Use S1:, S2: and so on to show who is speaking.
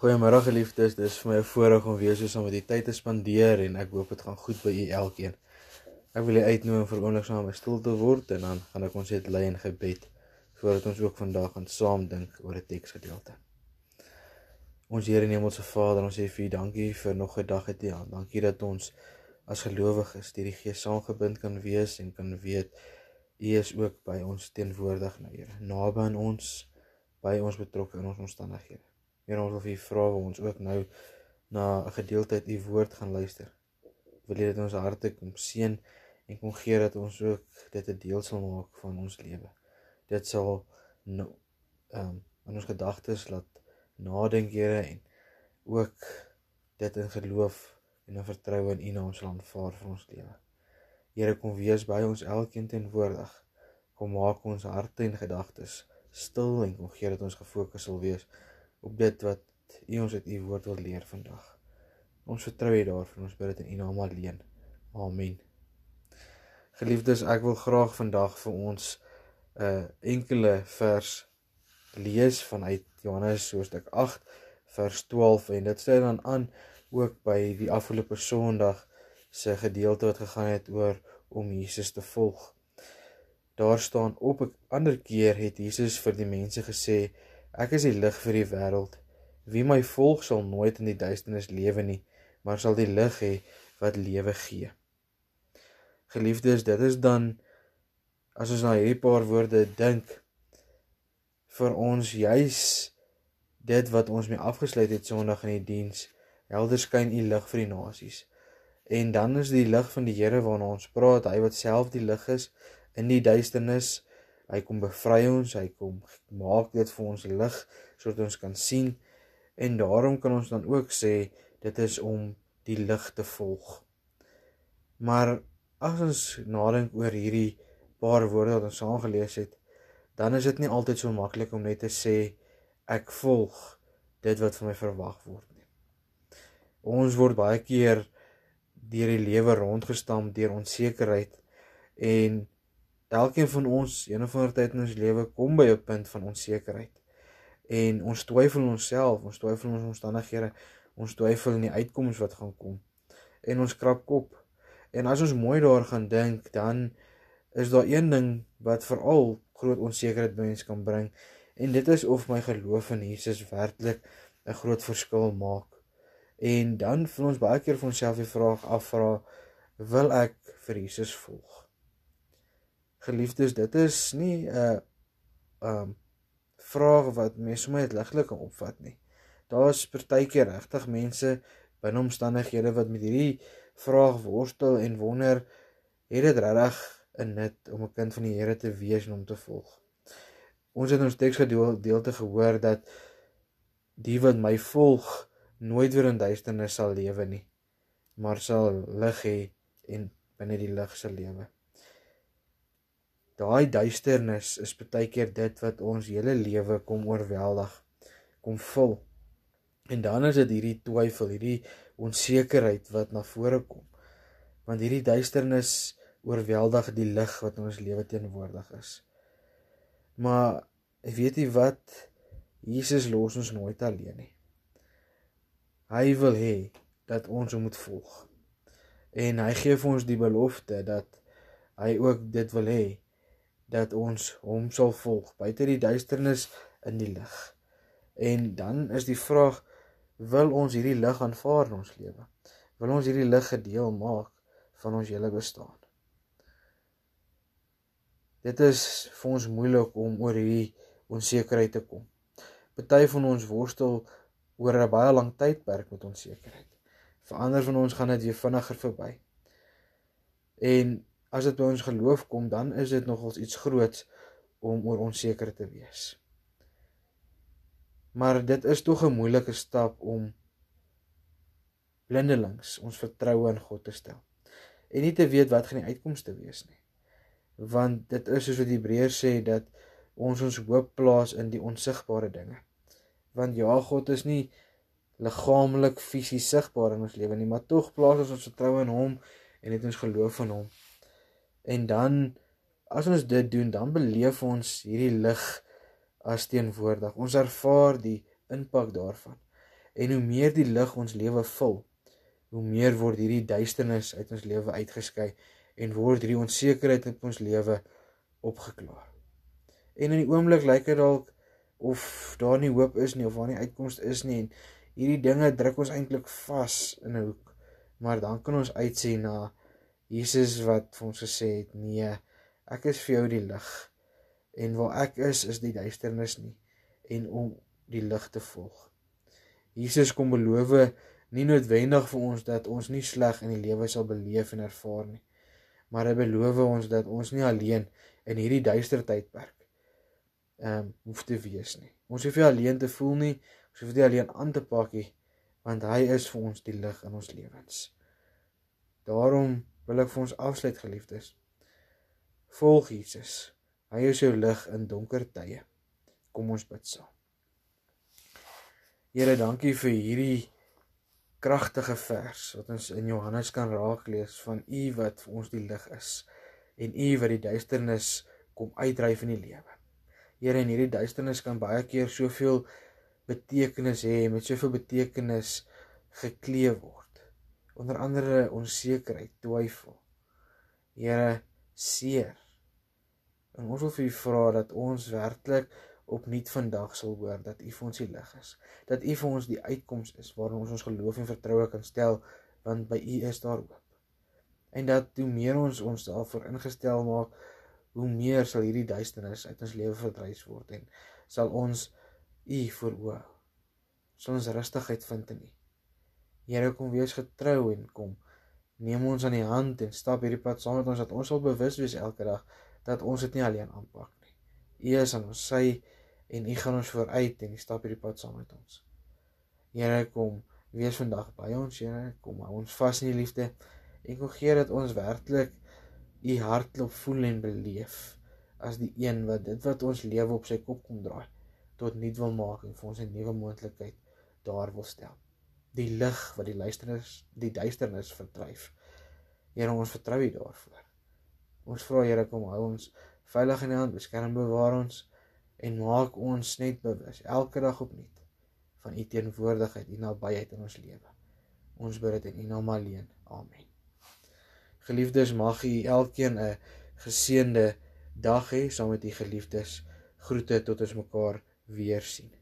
S1: Goeiemôre geliefdes, dis vir my 'n voorreg om weer so saam met u tyd te spandeer en ek hoop dit gaan goed by u elkeen. Ek wil u uitnooi om vir oomblik saam by stil te word en dan gaan ek ons net lei in gebed voordat ons ook vandag gaan saam dink oor 'n teksgedeelte. Ons Here en Hemelse Vader, ons sê vir u dankie vir nog 'n dag het u. Dankie dat ons as gelowiges deur die Gees saamgebind kan wees en kan weet u is ook by ons teenwoordig nou Here, naby aan ons, by ons betrokke in ons omstandighede. Here ons wil vir u vra waar ons ook nou na 'n gedeelte uit u woord gaan luister. Wil dit in ons harte kom seën en kom gee dat ons ook dit 'n deel sal maak van ons lewe. Dit sal nou ehm um, in ons gedagtes laat nadink Here en ook dit in geloof en in vertroue in U naam sal aanvaar vir ons lewe. Here kom wees by ons elkeen teenwoordig. Kom maak ons harte en gedagtes stil en kom gee dat ons gefokus sal wees op dit wat U ons uit U woord wil leer vandag. Ons vertrou U daarvoor. Ons bid dit in U naam alleen. Amen. Geliefdes, ek wil graag vandag vir ons 'n uh, enkele vers lees vanuit Johannes hoofstuk 8 vers 12 en dit sê dan aan ook by die afgelope Sondag se gedeelte wat gegaan het oor om Jesus te volg. Daar staan op 'n ander keer het Jesus vir die mense gesê Ek is die lig vir die wêreld. Wie my volg sal nooit in die duisternis lewe nie, maar sal die lig hê wat lewe gee. Geliefdes, dit is dan as ons na hierdie paar woorde dink vir ons juis dit wat ons mee afgesluit het Sondag in die diens. Helder skyn u lig vir die nasies. En dan is die lig van die Here waarna ons praat, hy wat self die lig is in die duisternis Hy kom bevry ons, hy kom maak dit vir ons lig sodat ons kan sien en daarom kan ons dan ook sê dit is om die lig te volg. Maar as ons nadink oor hierdie paar woorde wat ons saam gelees het, dan is dit nie altyd so maklik om net te sê ek volg dit wat van my verwag word nie. Ons word baie keer deur die lewe rondgestamp deur onsekerheid en Elkeen van ons een of ander tyd in ons lewe kom by 'n punt van onsekerheid. En ons twyfel onsself, ons twyfel ons omstandighede, ons twyfel in die uitkomste wat gaan kom. En ons krap kop. En as ons mooi daar gaan dink, dan is daar een ding wat veral groot onsekerheid by mense kan bring en dit is of my geloof in Jesus werklik 'n groot verskil maak. En dan vir ons baie keer vir onsself die vraag afvra, wil ek vir Jesus volg? Geliefdes, dit is nie 'n uh, um vraag wat mense sommer net ligtelik kan opvat nie. Daar's partykeer regtig mense binne omstandighede wat met hierdie vraag worstel en wonder het dit regtig 'n nut om 'n kind van die Here te wees en hom te volg. Ons het ons teksgedeelte gehoor dat die wat my volg nooit weer in duisternis sal lewe nie, maar sal lig hê en binne die lig sal lewe daai duisternis is baie keer dit wat ons hele lewe kom oorweldig, kom vul. En dan is dit hierdie twyfel, hierdie onsekerheid wat na vore kom. Want hierdie duisternis oorweldig die lig wat in ons lewe teenwoordig is. Maar weet jy wat? Jesus los ons nooit alleen nie. Hy wil hê dat ons hom moet volg. En hy gee vir ons die belofte dat hy ook dit wil hê dat ons hom sal volg buite die duisternis in die lig. En dan is die vraag wil ons hierdie lig aanvaar in ons lewe? Wil ons hierdie lig gedeel maak van ons hele bestaan? Dit is vir ons moeilik om oor hierdie onsekerheid te kom. Party van ons worstel oor 'n baie lang tydperk met onsekerheid. Vir ander van ons gaan dit weer vinniger verby. En as dit by ons geloof kom, dan is dit nogals iets groots om oor onseker te wees. Maar dit is tog 'n moeilike stap om blindelings ons vertroue in God te stel en nie te weet wat gaan die uitkomste wees nie. Want dit is soos wat die Hebreërs sê dat ons ons hoop plaas in die onsigbare dinge. Want ja, God is nie liggaamlik fisies sigbaar in ons lewe nie, maar tog plaas ons ons vertroue in hom en het ons geloof in hom. En dan as ons dit doen, dan beleef ons hierdie lig as teenwoordig. Ons ervaar die impak daarvan. En hoe meer die lig ons lewe vul, hoe meer word hierdie duisternis uit ons lewe uitgeskei en word hierdie onsekerheid in ons lewe opgeklaar. En in die oomblik lyk dit dalk of daar nie hoop is nie of waar nie uitkoms is nie en hierdie dinge druk ons eintlik vas in 'n hoek. Maar dan kan ons uitsien na Jesus wat vir ons gesê het: "Nee, ek is vir jou die lig. En waar ek is, is die duisternis nie en om die lig te volg." Jesus kom beloof nie noodwendig vir ons dat ons nie sleg in die lewe sal beleef en ervaar nie. Maar hy beloof ons dat ons nie alleen in hierdie duister tydperk ehm um, hoef te wees nie. Ons hoef nie alleen te voel nie, ons hoef nie alleen aan te pak nie, want hy is vir ons die lig in ons lewens. Daarom wil ek vir ons afsluit geliefdes. Volg Jesus. Hy is jou lig in donker tye. Kom ons bid saam. Here, dankie vir hierdie kragtige vers wat ons in Johannes kan raak lees van U wat vir ons die lig is en U wat die duisternis kom uitdryf in die lewe. Here, in hierdie duisternis kan baie keer soveel betekenis hê, met soveel betekenis gekleef word onder andere onsekerheid, twyfel. Here seer. En ons wil vir U vra dat ons werklik opnuut vandag sal hoor dat U vir ons die lig is. Dat U vir ons die uitkoms is waarin ons ons geloof en vertroue kan stel want by U is daar hoop. En dat hoe meer ons ons daarvoor ingestel maak, hoe meer sal hierdie duisternis uit ons lewe verdrys word en sal ons U vooroor. Sal ons rustigheid vind in U. Here kom wees getrou en kom neem ons aan die hand en stap hierdie pad saam met ons dat ons sal bewus wees elke dag dat ons dit nie alleen aanpak nie. U is aan ons sy en U gaan ons vooruit en U stap hierdie pad saam met ons. Here kom wees vandag by ons, Here, kom hou ons vas in die liefde en kom gee dat ons werklik U hartklop voel en beleef as die een wat dit wat ons lewe op sy kop kom draai tot nuut wil maak en vir ons 'n nuwe moontlikheid daar wil stel die lig wat die luisternis die duisternis verdryf. Here ons vertrou U daarvoor. Ons vra Here kom hou ons veilig in U hand, beskerm bewaar ons en maak ons net bewus elke dag opnuut van U teenwoordigheid, U nabyheid in ons lewe. Ons bid dit in U naam alleen. Amen. Geliefdes, mag U elkeen 'n geseënde dag hê saam met U geliefdes. Groete tot ons mekaar weer sien.